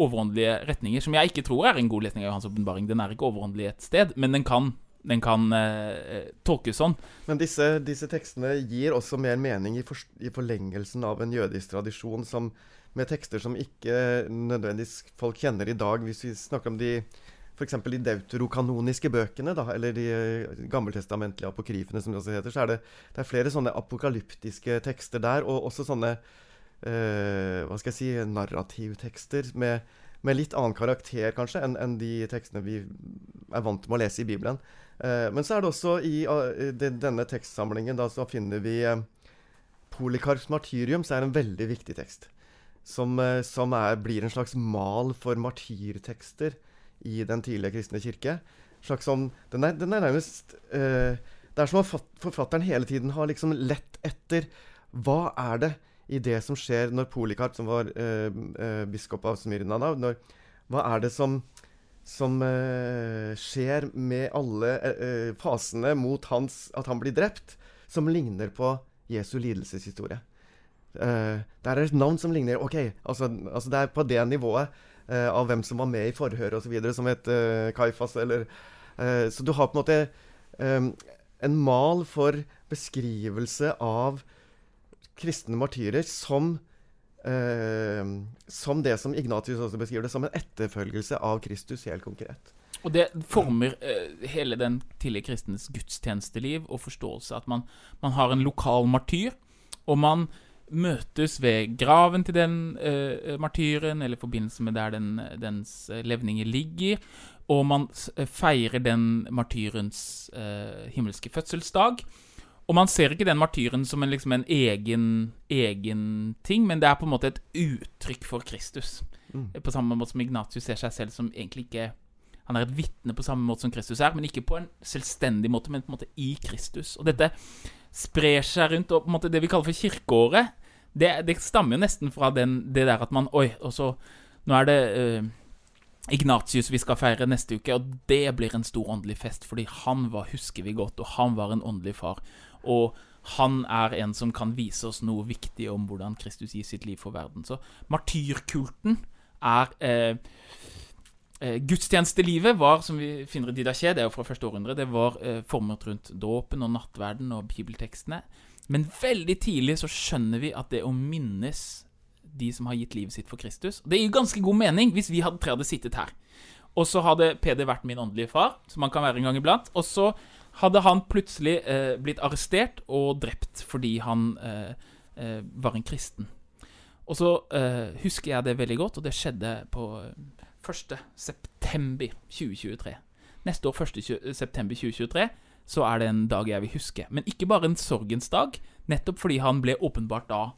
overåndelige retninger, som jeg ikke tror er en god lesning av Johans åpenbaring. Den er ikke overåndelig et sted, men den kan, den kan eh, tolkes sånn. Men disse, disse, tekstene gir også mer mening i, for, i, forlengelsen av en jødisk tradisjon som, med tekster som ikke nødvendigvis folk kjenner i dag. Hvis vi snakker om de f.eks. de deuterokanoniske bøkene, da, eller de eh, gammeltestamentlige apokryfene, som det også heter, så er det, det er flere sånne apokalyptiske tekster der, og også sånne eh, hva skal jeg si, narrativtekster med, med, litt annen karakter kanskje enn en de tekstene vi er vant med å lese i Bibelen. Eh, men så er det også i uh, de, denne tekstsamlingen da, så finner vi eh, Polikarps martyrium, som er en veldig viktig tekst. Som, som er, blir en slags mal for martyrtekster i den tidlige kristne kirke. Slags som, den, er, den er nærmest Det er som om forfatteren hele tiden har liksom lett etter hva er det i det som skjer når Polikarp, som var uh, uh, biskop av Smyrna når, Hva er det som, som skjer med alle fasene mot hans, at han blir drept, som ligner på Jesu lidelseshistorie? Uh, det er et navn som ligner Ok, altså, altså det er på det nivået av hvem som var med i forhøret osv., som het uh, Kaifas eller Så du har på en måte en mal for beskrivelse av kristne martyrer som eh, som det som Ignatius også beskriver det, som en etterfølgelse av Kristus helt konkret. Og det former eh, hele den tidlige kristnes gudstjenesteliv og forståelse at man, man, har en lokal martyr, og man møtes ved graven til den uh, martyren, eller i forbindelse med der den, dens eh, levninger ligger, og man eh, feirer den martyrens uh, himmelske fødselsdag. Og man ser ikke den martyren som en, liksom en egen, egen, ting, men det er på en måte et uttrykk for Kristus. Mm. På samme måte som Ignatius ser seg selv som egentlig ikke Han er et vitne på samme måte som Kristus er, men ikke på en selvstendig måte, men på en måte i Kristus. Og dette sprer seg rundt, og på en måte det vi kaller for kirkeåret, det, det stammer jo nesten fra den, det der at man Oi, og så Nå er det uh, Ignatius vi skal feire neste uke, og det blir en stor åndelig fest, fordi han var, husker vi godt, og han var en åndelig far. Og han er en som kan vise oss noe viktig om hvordan Kristus gir sitt liv for verden. Så martyrkulten er eh, eh, gudstjenestelivet var, som vi finner i Didache, det er jo fra første århundre, det var eh, formet rundt dåpen og nattverden og bibeltekstene. Men veldig tidlig så skjønner vi at det å minnes de som har gitt livet sitt for Kristus Det gir ganske god mening hvis vi hadde tre hadde sittet her. Og så hadde Peder vært min åndelige far, som han kan være en gang iblant. Og så hadde han plutselig eh, blitt arrestert og drept fordi han eh, eh, var en kristen. Og så eh, husker jeg det veldig godt, og det skjedde på 1. september 2023. Neste år, 1. september 2023, så er det en dag jeg vil huske. Men ikke bare en sorgens dag, nettopp fordi han ble åpenbart da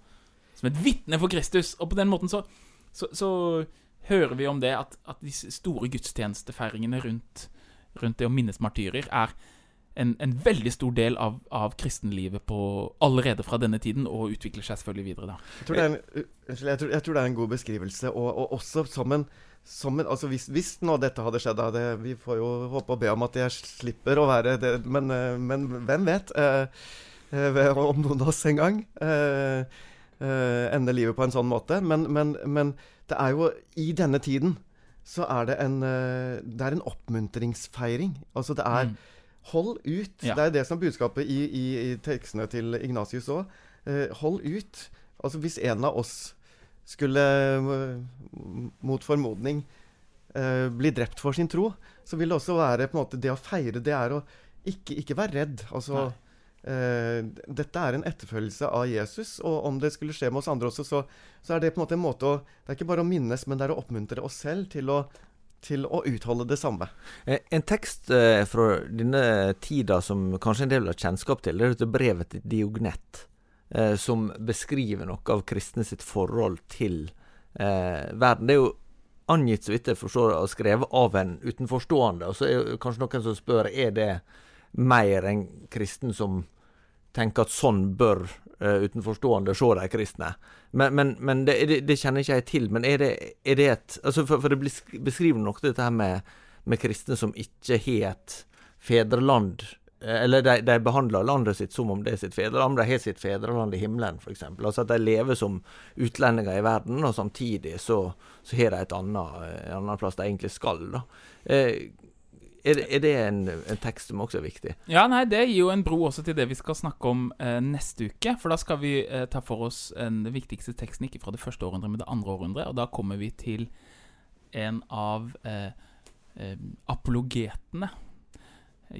som et vitne for Kristus. Og på den måten så, så, så hører vi om det at, at disse store gudstjenestefeiringene rundt, rundt, det å minnes martyrer er en, en veldig stor del av, av, kristenlivet på, allerede fra denne tiden, og utvikler seg selvfølgelig videre. da. Jeg tror det er en, jeg tror, jeg tror det er en god beskrivelse, og, og også som en, en altså hvis, hvis, nå dette hadde skjedd, det, vi får jo håpe og be om at jeg slipper å være det, men, men hvem vet? Eh, eh, om noen av oss en gang. Eh, uh, ende livet på en sånn måte. Men, men, men, det er jo I denne tiden så er det en Det er en oppmuntringsfeiring. Altså det er mm. Hold ut. Ja. Det er det som er budskapet i, i, i tekstene til Ignatius òg. Eh, hold ut. Altså hvis en av oss skulle mot formodning bli drept for sin tro, så vil det også være på en måte det å feire Det er å ikke, ikke være redd. Altså. Uh, dette er en etterfølgelse av Jesus, og om det skulle skje med oss andre også, så, så, er det på en måte en måte å Det er ikke bare å minnes, men det er å oppmuntre oss selv til å, til å utholde det samme. Eh, en tekst eh, fra denne tida som kanskje en del har kjennskap til, det er brevet til Diognett, uh, som beskriver noe av kristne sitt forhold til verden. Det er jo angitt, så vidt jeg forstår, og skrevet av en utenforstående. Og så er det kanskje noen som spør er det mer en kristen som tenker at sånn bør uh, utenforstående se de kristne. Men, men, men det, det, det, kjenner ikke jeg til. Men er det, er det et altså for, for, det beskriver nok dette her med, med kristne som ikke har et fedreland eh, eller de, de, behandler landet sitt som om det er sitt fedreland. De har sitt fedreland i himmelen, f.eks. Altså at de lever som utlendinger i verden, og samtidig så, så har de et annet, en plass de egentlig skal. da. Eh, er, er det en, en, tekst som også er viktig? Ja, nei, Det gir jo en bro også til det vi skal snakke om eh, neste uke. For da skal vi eh, ta for oss den viktigste teksten, ikke fra det første århundret, men det andre århundret. Og da kommer vi til en av eh, eh apologetene.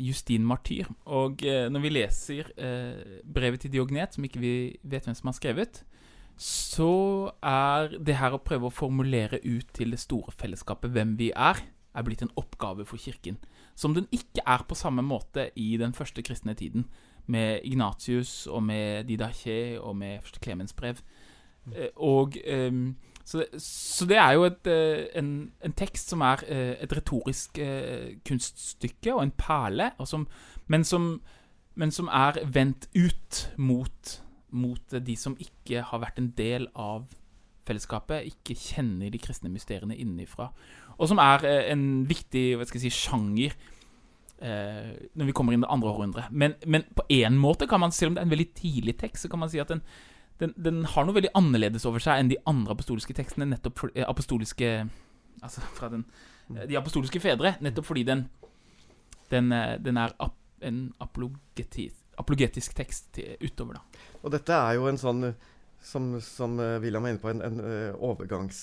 Justin Martyr. Og eh, når vi leser eh, brevet til Diognet, som ikke vi vet hvem som har skrevet, så er det her å prøve å formulere ut til det store fellesskapet hvem vi er, er blitt en oppgave for Kirken som den ikke er på samme måte i den første kristne tiden, med Ignatius og med Didache og med første Klemens brev. Eh, og um, så, det, så, det, er jo et, eh, en, en, tekst som er eh, et retorisk kunststykke og en perle, og som, men, som, men, som, er vendt ut mot, mot de som ikke har vært en del av fellesskapet, ikke kjenner de kristne mysteriene innenfra og som er eh, en viktig si, sjanger eh, når vi kommer inn det andre århundret. Men, men på én måte kan man, selv om det er en veldig tidlig tekst, så kan man si at den, den, den har noe veldig annerledes over seg enn de andre apostoliske tekstene. nettopp for, eh, apostoliske Altså fra den, eh, de apostoliske fedre. Nettopp fordi den, den, eh, den er ap, en apologetisk, apologetisk tekst utover, da. Og dette er jo en sånn, som, som William er inne på, en, en overgangs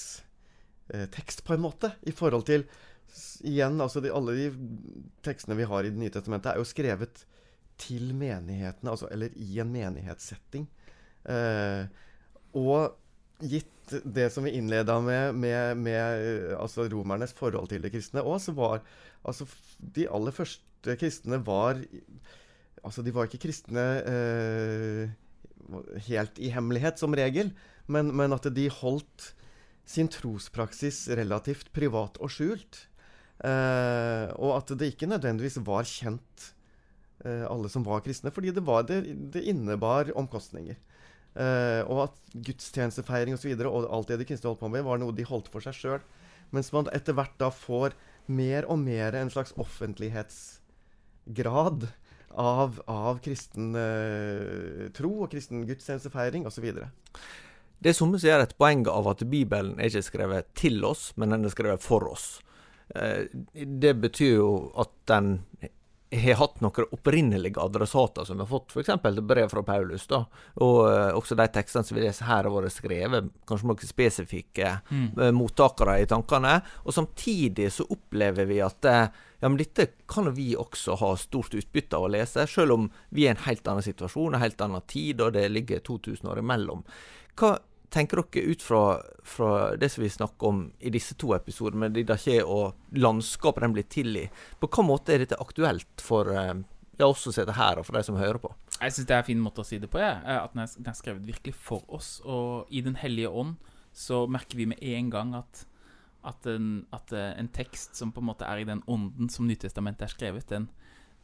eh, på en måte. I forhold til Igjen, altså de, alle de tekstene vi har i Det nye testamentet, er jo skrevet til menighetene, altså, eller i en menighetssetting. Eh, og gitt det som vi innleda med, med, med altså romernes forhold til de kristne òg, så var altså De aller første kristne var Altså, de var ikke kristne eh, helt i hemmelighet, som regel, men, men at de holdt sin trospraksis relativt privat og skjult. Eh, og at det ikke nødvendigvis var kjent, eh, alle som var kristne, fordi det, var det, det innebar omkostninger. Eh, og at gudstjenestefeiring osv. Og, så og alt det de kristne holdt på med, var noe de holdt for seg sjøl. Mens man etter hvert da får mer og mer en slags offentlighetsgrad av, av kristen uh, tro og kristen gudstjenestefeiring osv. Det er som sier et poeng av at Bibelen er ikke skrevet til oss, men den er skrevet for oss. Eh, det betyr jo at den har hatt noen opprinnelige adressater som har fått f.eks. brev fra Paulus. da, Og uh, også de tekstene som vi leser her, har vært skrevet kanskje noen spesifikke mm. uh, mottakere i tankene. Og samtidig så opplever vi at uh, ja, men dette kan vi også ha stort utbytte av å lese, selv om vi er i en helt annen situasjon, en helt annen tid, og det ligger 2000 år imellom. Hva tenker dere ut fra, fra, det som vi snakker om i disse to episodene, med Didaché og landskapet den blir til i, på hvilken måte er dette aktuelt for eh, ja, oss som sitter her, og for de som hører på? Jeg syns det er en fin måte å si det på, jeg. at den er, skrevet virkelig for oss. Og i Den hellige ånd så merker vi med en gang at, at, en, at eh, en tekst som på en måte er i den ånden som Nytestamentet er skrevet, den,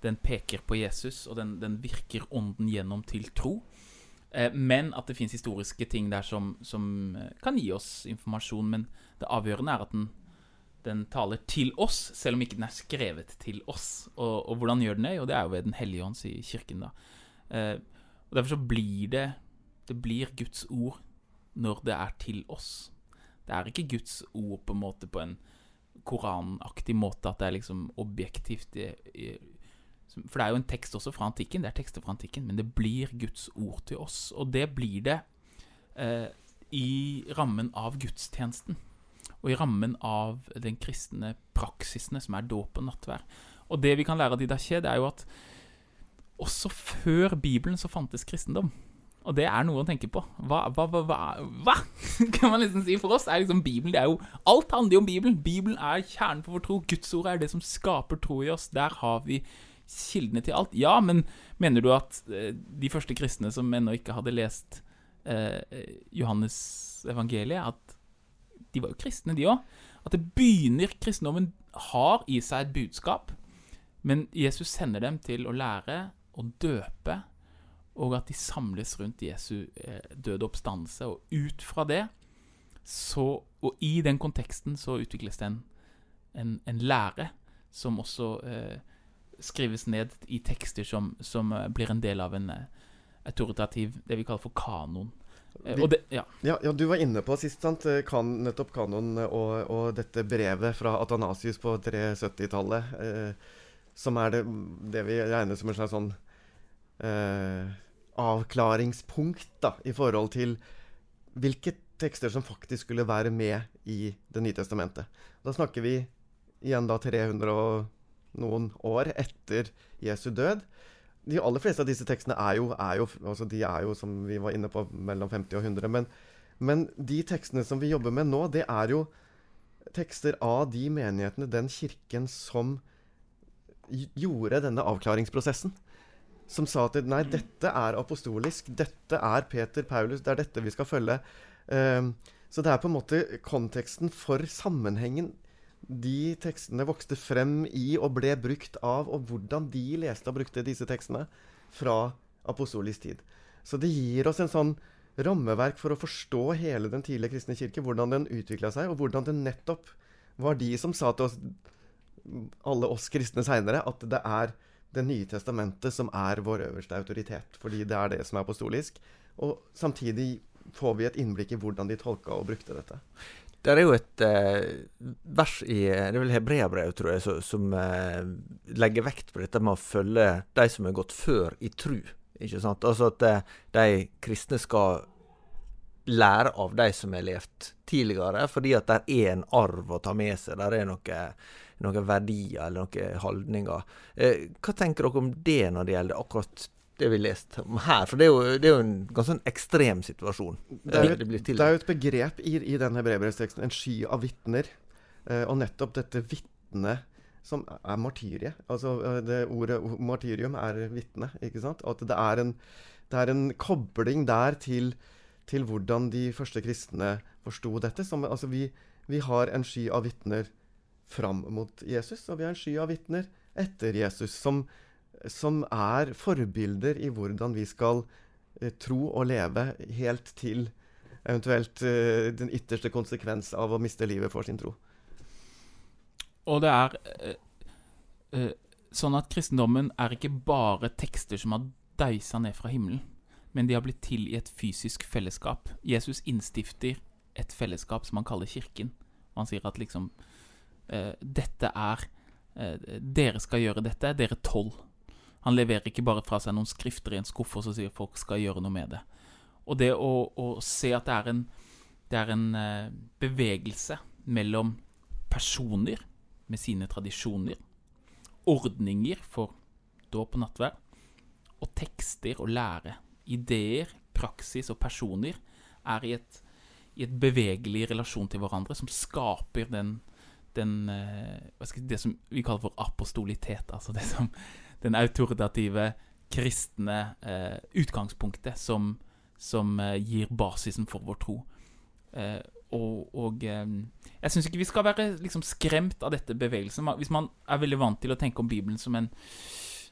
den peker på Jesus, og den, den virker ånden gjennom til tro. Eh, men at det fins historiske ting der som, som, eh, kan gi oss informasjon. Men det avgjørende er at den, den, taler til oss, selv om ikke den er skrevet til oss. Og, og hvordan gjør den det? Jo, det er jo ved Den hellige ånds i kirken, da. Eh, og Derfor så blir det Det blir Guds ord når det er til oss. Det er ikke Guds ord på en måte på en koranaktig måte, at det er liksom objektivt for det er jo en tekst også fra antikken, det er tekster fra antikken, men det blir Guds ord til oss. Og det blir det eh, i rammen av gudstjenesten. Og i rammen av den kristne praksisene som er dåp og nattvær. Og det vi kan lære av Didaché, det er jo at også før Bibelen så fantes kristendom. Og det er noe å tenke på. Hva, hva, hva, hva, hva? kan man liksom si for oss? er liksom Bibelen, det er jo, Alt handler jo om Bibelen. Bibelen er kjernen for vår tro. Guds ord er det som skaper tro i oss. Der har vi kildene til alt. Ja, men mener du at eh, de første kristne som ennå ikke hadde lest eh, Johannes evangeliet, at de var jo kristne, de òg? At det begynner Kristendommen har i seg et budskap, men Jesus sender dem til å lære å døpe, og at de samles rundt Jesu eh, døde oppstandelse. Og ut fra det, så, og i den konteksten, så utvikles det en, en, en lære som også eh, skrives ned i tekster som, som eh, blir en del av en eh, autoritativ Det vi kaller for kanon. Eh, vi, det, ja. Ja, ja. Du var inne på sist, sant? Kan, nettopp kanon og, og, dette brevet fra Atanasius på 370-tallet. Eh, som er det, det, vi regner som en slags sånn eh, avklaringspunkt da, i forhold til hvilke tekster som faktisk skulle være med i Det nye testamentet. Da snakker vi igjen da 300 og noen år etter Jesu død. De aller fleste av disse tekstene er jo, er jo, altså de er jo som vi var inne på, mellom 50 og 100. Men, men de tekstene som vi jobber med nå, det er jo tekster av de menighetene, den kirken som gjorde denne avklaringsprosessen. Som sa at nei, dette er apostolisk, dette er Peter Paulus, det er dette vi skal følge. Um, så det er på en måte konteksten for sammenhengen de tekstene vokste frem i og ble brukt av, og hvordan de leste og brukte disse tekstene fra apostolisk tid. Så det gir oss en sånn rammeverk for å forstå hele den tidlige kristne kirke, hvordan den utvikla seg, og hvordan det nettopp var de som sa til oss, alle oss kristne seinere, at det er Det nye testamentet som er vår øverste autoritet, fordi det er det som er apostolisk. Og samtidig får vi et innblikk i hvordan de tolka og brukte dette. Det er jo et eh, vers i det er vel hebreabrev, tror jeg, som, som eh, legger vekt på dette med å følge de som er gått før i tru. Ikke sant? Altså at eh, de kristne skal lære av de som har levd tidligere, fordi at det er en arv å ta med seg. Der er noe, noen verdier eller noen holdninger. Eh, hva tenker dere om det når det gjelder akkurat det vi leste om her. For det er jo, det er jo en ganske sånn ekstrem situasjon. Det er jo et, det er jo et begrep i, i denne brevbrevsteksten, en sky av vitner. Eh, og nettopp dette vitnet som er martyriet. Altså eh, det ordet martyrium er vitne, ikke sant? At det er en, det er en kobling der til, til, hvordan de første kristne forsto dette. Som, altså vi, vi har en sky av vitner fram mot Jesus, og vi har en sky av vitner etter Jesus. som som er forbilder i hvordan vi skal eh, tro og leve helt til eventuelt eh, den ytterste konsekvens av å miste livet for sin tro. Og det er eh, eh sånn at kristendommen er ikke bare tekster som har deisa ned fra himmelen, men de har blitt til i et fysisk fellesskap. Jesus innstifter et fellesskap som han kaller kirken. Og han sier at liksom eh, dette er eh, Dere skal gjøre dette, dere tolv. Han leverer ikke bare fra seg noen skrifter i en skuff og så sier folk skal gjøre noe med det. Og det å, å se at det er en, det er en eh, bevegelse mellom personer med sine tradisjoner, ordninger for dåp og nattverd, og tekster og lære, ideer, praksis og personer, er i et, i et bevegelig relasjon til hverandre som skaper den, den eh, si, Det som vi kaller for apostolitet. Altså det som, den autoritative, kristne eh, utgangspunktet som, som eh, gir basisen for vår tro. Eh, og, og eh, jeg syns ikke vi skal være liksom, skremt av dette bevegelsen. Hvis man er veldig vant til å tenke om Bibelen som en,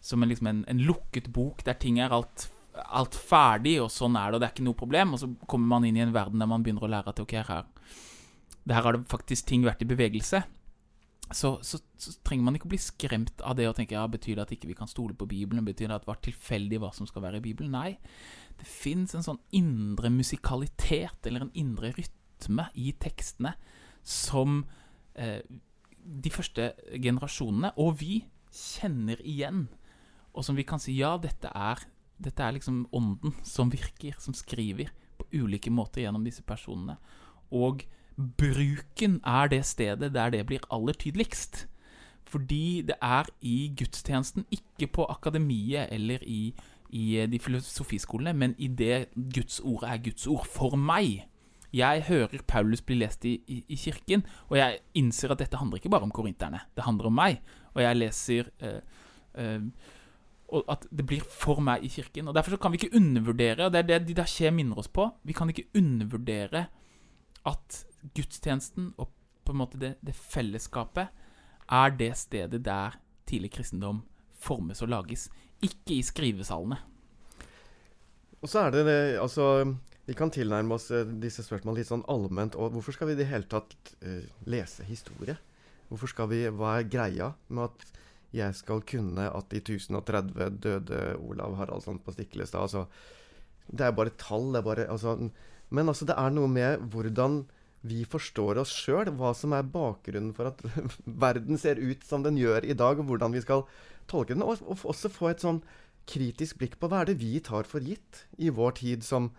som en, liksom en, en lukket bok der ting er alt, alt, ferdig, og sånn er det, og det er ikke noe problem, og så kommer man inn i en verden der man begynner å lære at ok, her, her har det faktisk ting vært i bevegelse. Så, så, så, trenger man ikke å bli skremt av det og tenke ja, betyr det at ikke vi kan stole på Bibelen? Betyr det at det var tilfeldig hva som skal være i Bibelen? Nei. Det fins en sånn indre musikalitet, eller en indre rytme i tekstene som eh, de første generasjonene, og vi, kjenner igjen. Og som vi kan si ja, dette er, dette er liksom ånden som virker, som skriver på ulike måter gjennom disse personene. Og bruken er det stedet der det blir aller tydeligst. Fordi det er i gudstjenesten, ikke på akademiet eller i, i de filosofiskolene, men i det Guds ord er Guds ord for meg. Jeg hører Paulus bli lest i, i, i, kirken, og jeg innser at dette handler ikke bare om korinterne. Det handler om meg. Og jeg leser uh, og at det blir for meg i kirken. Og Derfor kan vi ikke undervurdere, og det er det de Didaché minner oss på, vi kan ikke undervurdere at gudstjenesten og på en måte det, det fellesskapet er det stedet der tidlig kristendom formes og lages. Ikke i skrivesalene. Og så er det det Altså vi kan tilnærme oss uh, disse spørsmålene litt sånn allment. Og hvorfor skal vi i det hele tatt uh, lese historie? Hvorfor skal vi, Hva er greia med at jeg skal kunne at i 1030 døde Olav Haraldsson på Stiklestad? Altså, det er bare tall. Det er bare, altså, men altså, det er noe med hvordan vi forstår oss sjøl, hva som er bakgrunnen for at verden ser ut som den gjør i dag, og hvordan vi skal tolke den. Og, og også få et sånn kritisk blikk på hva er det vi tar for gitt i vår tid som,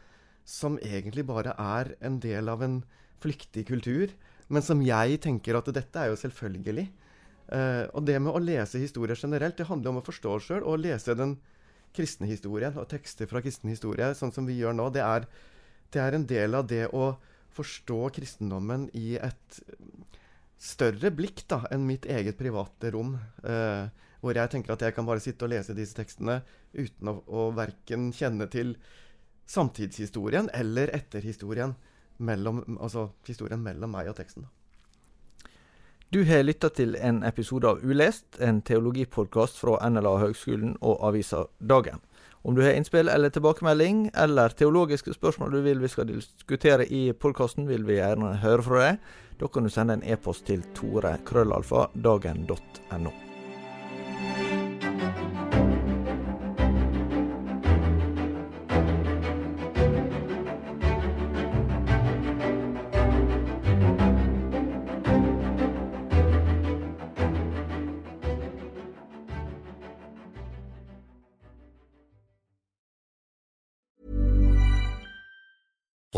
som egentlig bare er en del av en flyktig kultur, men som jeg tenker at dette er jo selvfølgelig. Uh, og det med å lese historier generelt, det handler om å forstå oss sjøl og lese den kristne historien og tekster fra kristen historie, sånn som vi gjør nå. Det er, det er en del av det å forstå kristendommen i et større blikk da, enn mitt eget private rom. Eh, hvor jeg tenker at jeg kan bare sitte og lese disse tekstene uten å, å verken kjenne til samtidshistorien eller etterhistorien. Mellom, altså historien mellom meg og teksten. Du har lytta til en episode av Ulest, en teologipodkast fra NLA Høgskolen og avisa Dagen. Om du har innspill eller tilbakemelding, eller teologiske spørsmål du vil vi skal diskutere i podkasten, vil vi gjerne høre fra deg. Da kan du sende en e-post til tore